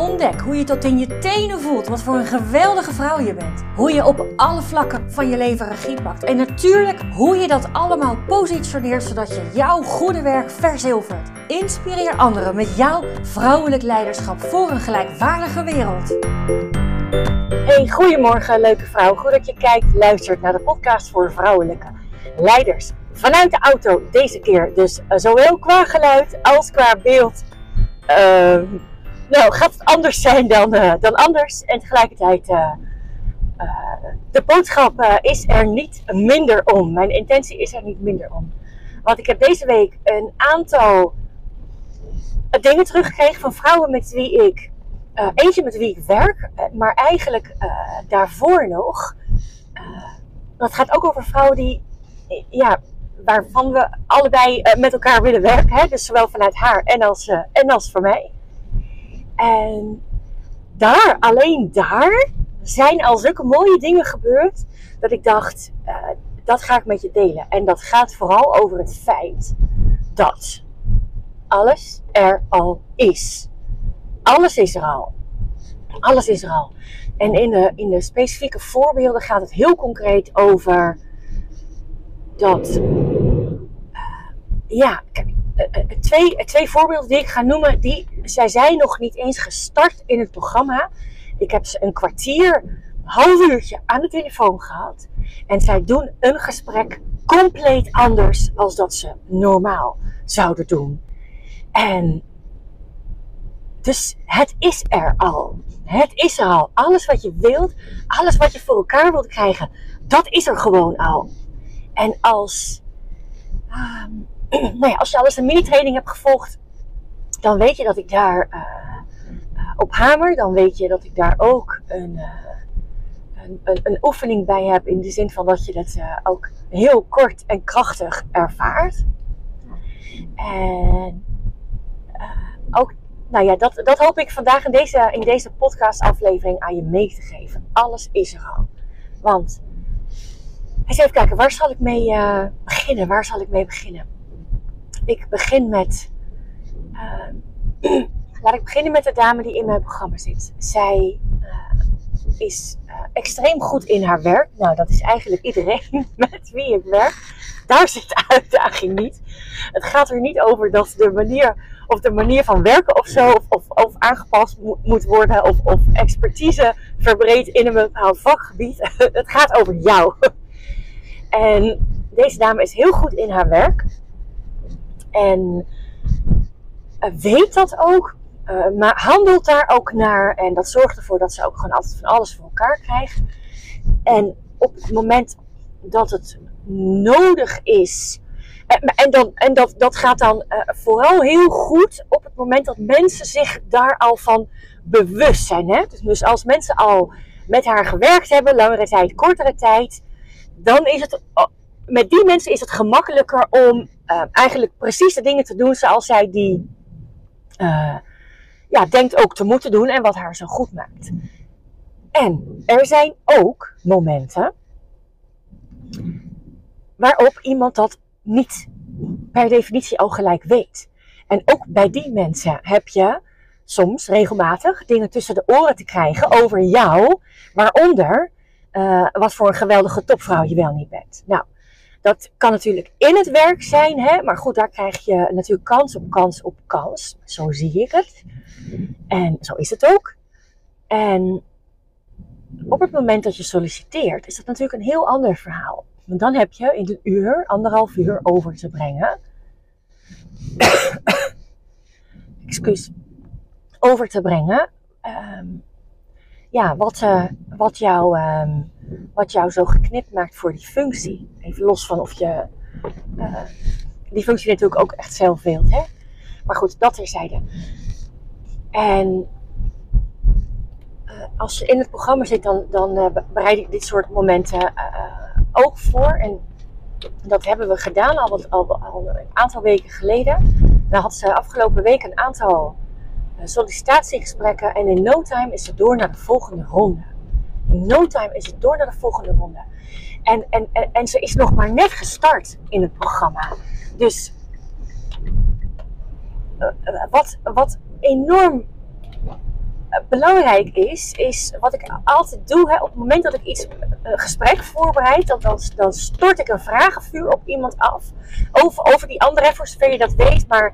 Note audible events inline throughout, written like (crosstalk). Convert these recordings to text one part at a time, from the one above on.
Ontdek hoe je tot in je tenen voelt wat voor een geweldige vrouw je bent. Hoe je op alle vlakken van je leven regie pakt. En natuurlijk hoe je dat allemaal positioneert zodat je jouw goede werk verzilvert. Inspireer anderen met jouw vrouwelijk leiderschap voor een gelijkwaardige wereld. Hey, goedemorgen leuke vrouw. Goed dat je kijkt, luistert naar de podcast voor vrouwelijke leiders. Vanuit de auto deze keer dus uh, zowel qua geluid als qua beeld. Uh, nou, gaat het anders zijn dan, uh, dan anders. En tegelijkertijd, uh, de boodschap is er niet minder om. Mijn intentie is er niet minder om. Want ik heb deze week een aantal dingen teruggekregen van vrouwen met wie ik, eentje met wie ik werk, maar eigenlijk daarvoor nog. dat gaat ook over vrouwen die, ja, waarvan we allebei met elkaar willen werken. Hè? Dus zowel vanuit haar en als, en als voor mij. En daar, alleen daar, zijn al zulke mooie dingen gebeurd. Dat ik dacht, uh, dat ga ik met je delen. En dat gaat vooral over het feit dat alles er al is. Alles is er al. Alles is er al. En in de, in de specifieke voorbeelden gaat het heel concreet over dat. Uh, ja, twee, twee voorbeelden die ik ga noemen, die, zij zijn nog niet eens gestart in het programma. Ik heb ze een kwartier, half uurtje aan de telefoon gehad. En zij doen een gesprek compleet anders als dat ze normaal zouden doen. En dus het is er al. Het is er al. Alles wat je wilt, alles wat je voor elkaar wilt krijgen, dat is er gewoon al. En als, um, (clears throat) nou ja, als je alles een mini-training hebt gevolgd, dan weet je dat ik daar uh, op hamer. Dan weet je dat ik daar ook een, uh, een, een, een, oefening bij heb. In de zin van dat je dat ook heel kort en krachtig ervaart. En ook, nou ja, dat, dat hoop ik vandaag in deze, in deze podcast aflevering aan je mee te geven. Alles is er al. Want, eens even kijken, waar zal ik mee beginnen? Waar zal ik mee beginnen? Ik begin met. Uh, (clears throat) laat ik beginnen met de dame die in mijn programma zit. Zij uh, is uh, extreem goed in haar werk. Nou, dat is eigenlijk iedereen (laughs) met wie ik werk. Daar zit de (laughs) uitdaging niet. Het gaat er niet over dat de manier of de manier van werken of zo, of, of, aangepast mo moet worden, of, of expertise verbreed in een bepaald vakgebied. (laughs) Het gaat over jou. En deze dame is heel goed in haar werk. En uh, weet dat ook, uh, maar handelt daar ook naar. En dat zorgt ervoor dat ze ook gewoon altijd van alles voor elkaar krijgt. En op het moment dat het nodig is. En, en, dan, en dat, dat gaat dan vooral heel goed op het moment dat mensen zich daar al van bewust zijn. Hè? Dus, dus als mensen al met haar gewerkt hebben, langere tijd, kortere tijd, dan is het met die mensen is het gemakkelijker om uh, eigenlijk precies de dingen te doen zoals zij die uh, ja, denkt ook te moeten doen en wat haar zo goed maakt. En er zijn ook momenten waarop iemand dat niet per definitie al gelijk weet. En ook bij die mensen heb je soms regelmatig dingen tussen de oren te krijgen over jou, waaronder uh, wat voor een geweldige topvrouw je wel niet bent. Nou, dat kan natuurlijk in het werk zijn, hè? maar goed, daar krijg je natuurlijk kans op kans op kans. Zo zie ik het. En zo is het ook. En op het moment dat je solliciteert, is dat natuurlijk een heel ander verhaal. Want dan heb je in een uur, anderhalf uur over te brengen. (coughs) Excuus. Over te brengen. Um, ja, wat, uh, wat jou. Um, wat jou zo geknipt maakt voor die functie. Even los van of je uh, die functie natuurlijk ook echt zelf wilt. Hè? Maar goed, dat terzijde. En uh, als je in het programma zit, dan, dan uh, bereid ik dit soort momenten ook voor. En Dat hebben we gedaan al, wat, al, een aantal weken geleden. Dan had ze afgelopen week een aantal eh, sollicitatiegesprekken. En in no time is ze door naar de volgende ronde. In no time is het door naar de volgende ronde. En, en, en, en ze is nog maar net gestart in het programma. Dus uh, wat, wat enorm belangrijk is, is wat ik altijd doe. Hè, op het moment dat ik iets, een gesprek voorbereid, dan, dan, dan stort ik een vragenvuur op iemand af. Over, over die andere, voor zover je dat weet. Maar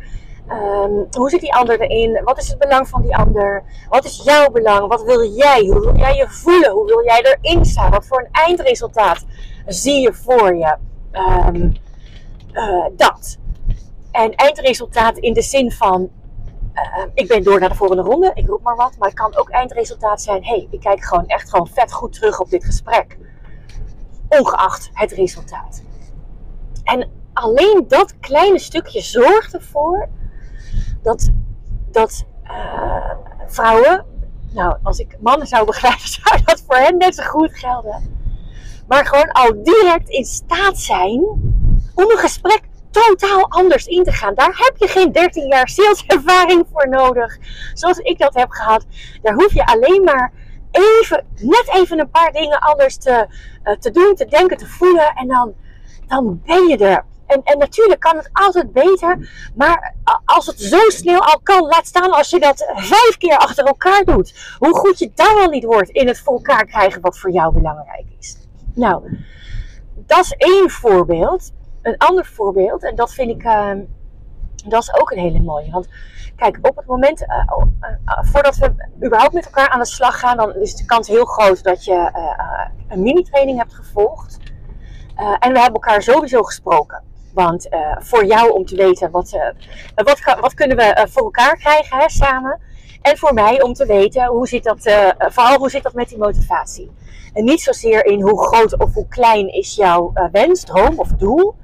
um, hoe zit die ander erin? Wat is het belang van die ander? Wat is jouw belang? Wat wil jij? Hoe wil jij je voelen? Hoe wil jij erin staan? Wat voor een eindresultaat zie je voor je? Um, uh, dat. En eindresultaat in de zin van uh, ik ben door naar de volgende ronde, ik roep maar wat. Maar het kan ook eindresultaat zijn, hey, ik kijk gewoon echt gewoon vet goed terug op dit gesprek. Ongeacht het resultaat. En alleen dat kleine stukje zorgt ervoor dat, dat uh, vrouwen, nou als ik mannen zou begrijpen, (laughs) zou dat voor hen net zo goed gelden. Maar gewoon al direct in staat zijn om een gesprek totaal anders in te gaan. Daar heb je geen 13 jaar saleservaring voor nodig. Zoals ik dat heb gehad. Daar hoef je alleen maar even, net even een paar dingen anders te, uh, te doen, te denken, te voelen. En dan, dan ben je er. En, en natuurlijk kan het altijd beter. Maar als het zo snel al kan, laat staan als je dat vijf keer achter elkaar doet. Hoe goed je dan wel niet wordt in het voor elkaar krijgen wat voor jou belangrijk is. Nou, dat is één voorbeeld een ander voorbeeld, en dat vind ik, uh, dat is ook een hele mooie. Want kijk, op het moment, uh, uh, voordat we überhaupt met elkaar aan de slag gaan, dan is de kans heel groot dat je een mini-training hebt gevolgd. en we hebben elkaar sowieso gesproken. Want voor jou om te weten wat, wat, wat kunnen we voor elkaar krijgen hè, samen. En voor mij om te weten hoe zit dat, vooral hoe zit dat met die motivatie. En niet zozeer in hoe groot of hoe klein is jouw wens, droom of doel.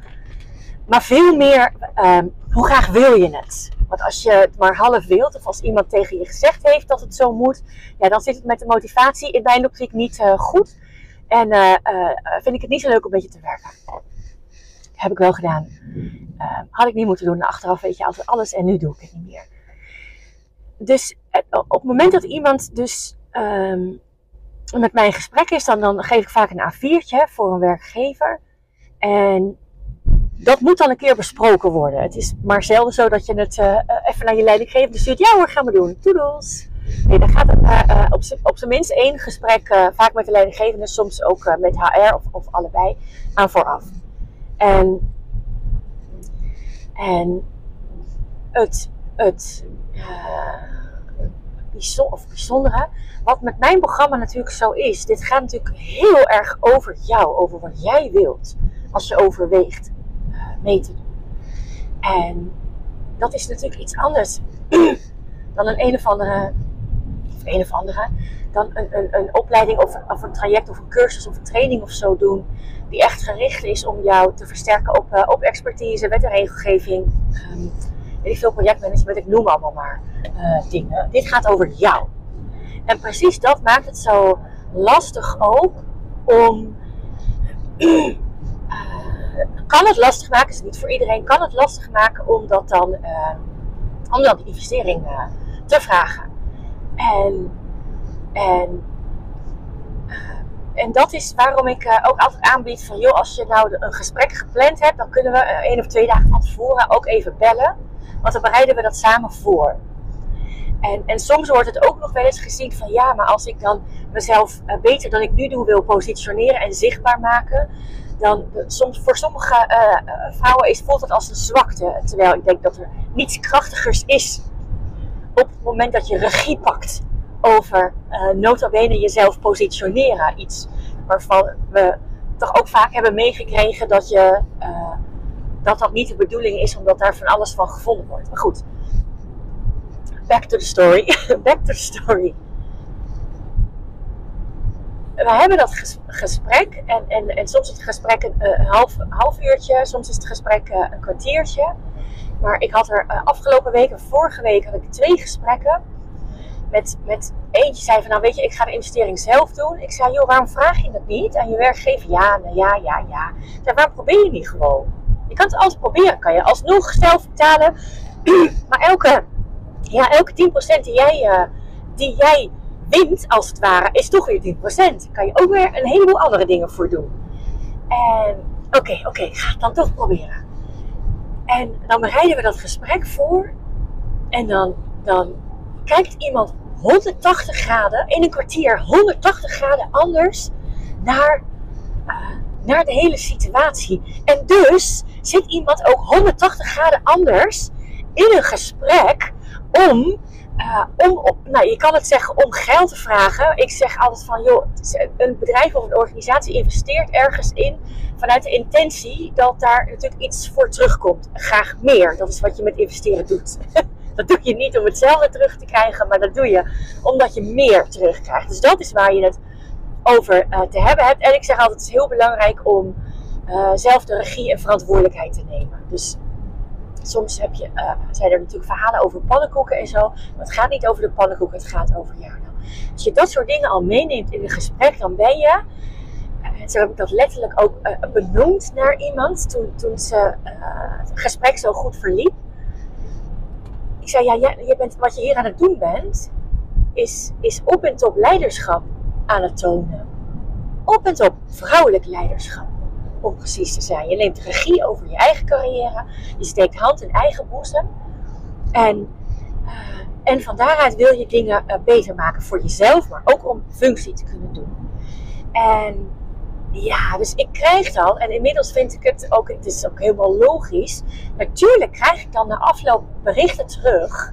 Maar veel meer, um, hoe graag wil je het? Want als je het maar half wilt, of als iemand tegen je gezegd heeft dat het zo moet, ja, dan zit het met de motivatie in mijn optiek niet goed. En vind ik het niet zo leuk om een beetje te werken. Heb ik wel gedaan. Ehm, had ik niet moeten doen. Achteraf weet je altijd alles en nu doe ik het niet meer. Dus op het moment dat iemand dus um, met mij in gesprek is, dan, dan geef ik vaak een A4'tje voor een werkgever. En dat moet dan een keer besproken worden. Het is maar zelden zo dat je het uh, even naar je leidinggevende stuurt. Ja hoor, gaan we doen. Toedels. Nee, dan gaat het uh, op, op zijn minst één gesprek, vaak met de leidinggevende, soms ook met HR of, of allebei, aan vooraf. En, en het, het of bijzondere, wat met mijn programma natuurlijk zo is, dit gaat natuurlijk heel erg over jou, over wat jij wilt als je overweegt mee te doen. En dat is natuurlijk iets anders (clears throat) dan een een of andere, of een of andere, dan een, een, een opleiding of, of een traject of een cursus of een training of zo doen. Die echt gericht is om jou te versterken op, uh, op expertise, wet en regelgeving, um, veel, projectmanagement, ik noem allemaal maar uh, dingen. Dit gaat over jou. En precies dat maakt het zo lastig ook om (clears throat) kan het lastig maken, is niet voor iedereen, kan het lastig maken om dat dan, om dan die investering te vragen. En, en, uh, en dat is waarom ik ook altijd aanbied van, joh, als je nou een gesprek gepland hebt, dan kunnen we één of twee dagen van tevoren ook even bellen. Want dan bereiden we dat samen voor. En, en soms wordt het ook nog wel eens gezien van ja, maar als ik dan mezelf beter dan ik nu doe wil positioneren en zichtbaar maken, dan soms voor sommige vrouwen is, voelt het als een zwakte. Terwijl ik denk dat er niets krachtigers is op het moment dat je regie pakt over uh, nota bene jezelf positioneren. Iets waarvan we toch ook vaak hebben meegekregen dat, je, uh, dat dat niet de bedoeling is, omdat daar van alles van gevonden wordt. Maar goed, back to the story. (laughs) back to the story we hebben dat gesprek en, en, en soms is het gesprek een, een half, half uurtje, soms is het gesprek uh, een kwartiertje. Maar ik had er uh, afgelopen week en vorige week had ik twee gesprekken. met, met eentje zei van, nou weet je, ik ga de investering zelf doen. Ik zei, joh, waarom vraag je dat niet aan je werkgever? Ja, nou ja, ja, ja. Ik waarom probeer je niet gewoon? Je kan het altijd proberen, kan je alsnog zelf betalen. (clears throat) maar elke, ja, elke 10% die jij, uh, die jij wint, als het ware, is toch weer 10%. Daar kan je ook weer een heleboel andere dingen voor doen. En oké, oké, ga het dan toch proberen. En dan bereiden we dat gesprek voor. En dan, dan kijkt iemand 180 graden, in een kwartier 180 graden anders naar, uh, naar de hele situatie. En dus zit iemand ook 180 graden anders in een gesprek om uh, om, nou, je kan het zeggen om geld te vragen. Ik zeg altijd van, joh, een bedrijf of een organisatie investeert ergens in vanuit de intentie dat daar natuurlijk iets voor terugkomt. Graag meer. Dat is wat je met investeren doet. (laughs) dat doe je niet om hetzelfde terug te krijgen, maar dat doe je omdat je meer terugkrijgt. Dus dat is waar je het over uh, te hebben hebt. En ik zeg altijd, het is heel belangrijk om uh, zelf de regie en verantwoordelijkheid te nemen. Dus soms heb je, uh, zijn er natuurlijk verhalen over pannenkoeken en zo. Maar het gaat niet over de pannenkoeken, het gaat over jou. Als je dat soort dingen al meeneemt in een gesprek, dan ben je. En zo heb ik dat letterlijk ook uh, benoemd naar iemand toen, toen ze, het gesprek zo goed verliep. Ik zei, ja, je bent, wat je hier aan het doen bent, is, is op en top leiderschap aan het tonen. Op en top vrouwelijk leiderschap om precies te zijn. Je neemt regie over je eigen carrière. Je steekt hand in eigen boezem. En, uh, en van daaruit wil je dingen uh, beter maken voor jezelf, maar ook om functie te kunnen doen. En ja, dus ik krijg dan, en inmiddels vind ik het ook, het is ook helemaal logisch. Natuurlijk krijg ik dan na afloop berichten terug.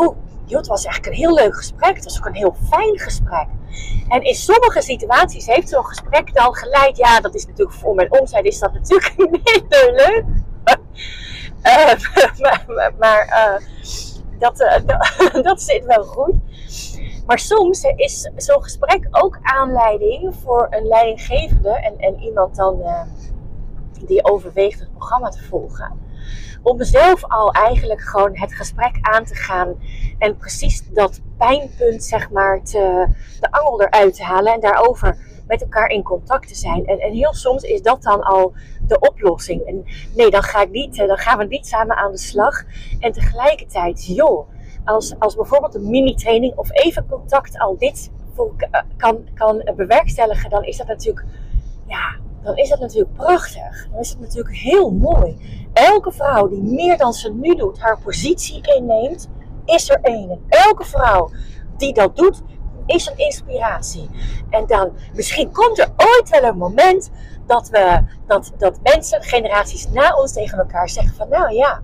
Oh, joh, het was eigenlijk een heel leuk gesprek. Het was ook een heel fijn gesprek. En in sommige situaties heeft zo'n gesprek dan geleid. Ja, dat is natuurlijk voor mijn omzijde is dat natuurlijk (laughs) minder leuk. uh, (laughs) (laughs) maar, maar uh, dat, uh, dat zit wel goed. Maar soms is zo'n gesprek ook aanleiding voor een leidinggevende en, en iemand dan die overweegt het programma te volgen om zelf al eigenlijk gewoon het gesprek aan te gaan en precies dat pijnpunt, zeg maar, te, de angel eruit te halen en daarover met elkaar in contact te zijn. En, en heel soms is dat dan al de oplossing. En nee, dan, ga ik niet, dan gaan we niet samen aan de slag. En tegelijkertijd, joh, als, als bijvoorbeeld een mini-training of even contact al dit kan, kan bewerkstelligen, dan is dat natuurlijk, ja, dan is dat natuurlijk prachtig. Dan is het natuurlijk heel mooi. Elke vrouw die meer dan ze nu doet, haar positie inneemt, is er één. En elke vrouw die dat doet, is een inspiratie. En dan, misschien komt er ooit wel een moment dat, we, dat, dat mensen, generaties na ons tegen elkaar zeggen van, nou ja,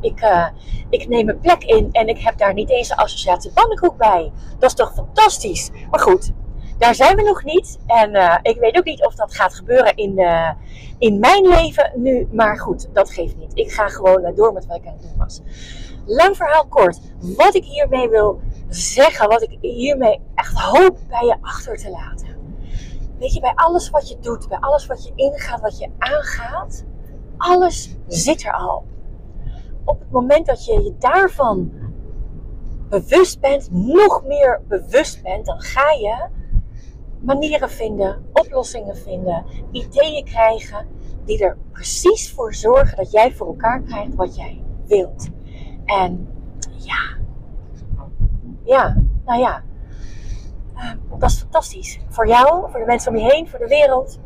ik, uh, ik neem een plek in en ik heb daar niet eens een associatie pannenkoek bij. Dat is toch fantastisch? Maar goed, daar zijn we nog niet. En uh, ik weet ook niet of dat gaat gebeuren in, uh, in mijn leven nu. Maar goed, dat geeft niet. Ik ga gewoon door met wat ik aan het doen was. Lang verhaal kort. Wat ik hiermee wil zeggen, wat ik hiermee echt hoop bij je achter te laten. Weet je, bij alles wat je doet, bij alles wat je ingaat, wat je aangaat, alles zit er al. Op het moment dat je je daarvan bewust bent, nog meer bewust bent, dan ga je manieren vinden, oplossingen vinden, ideeën krijgen die er precies voor zorgen dat jij voor elkaar krijgt wat jij wilt. En ja, ja, nou ja, ehm, dat is fantastisch. Voor jou, voor de mensen om je heen, voor de wereld.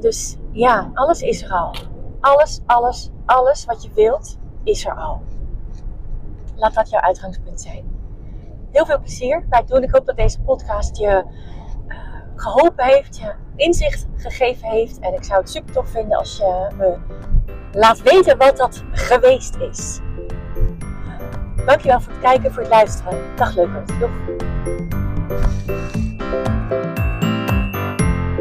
Dus ja, alles is er al. Alles, alles, alles wat je wilt is er al. Laat dat jouw uitgangspunt zijn. Heel veel plezier bij het doen. Ik hoop dat deze podcast je geholpen heeft, je inzicht gegeven heeft. En ik zou het super tof vinden als je me laat weten wat dat geweest is. Dankjewel voor het kijken, voor het luisteren. Dag leukers. Doeg.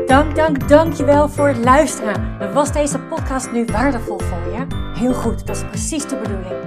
Dank, dank, dankjewel voor het luisteren. Was deze podcast nu waardevol voor je? Heel goed, dat is precies de bedoeling.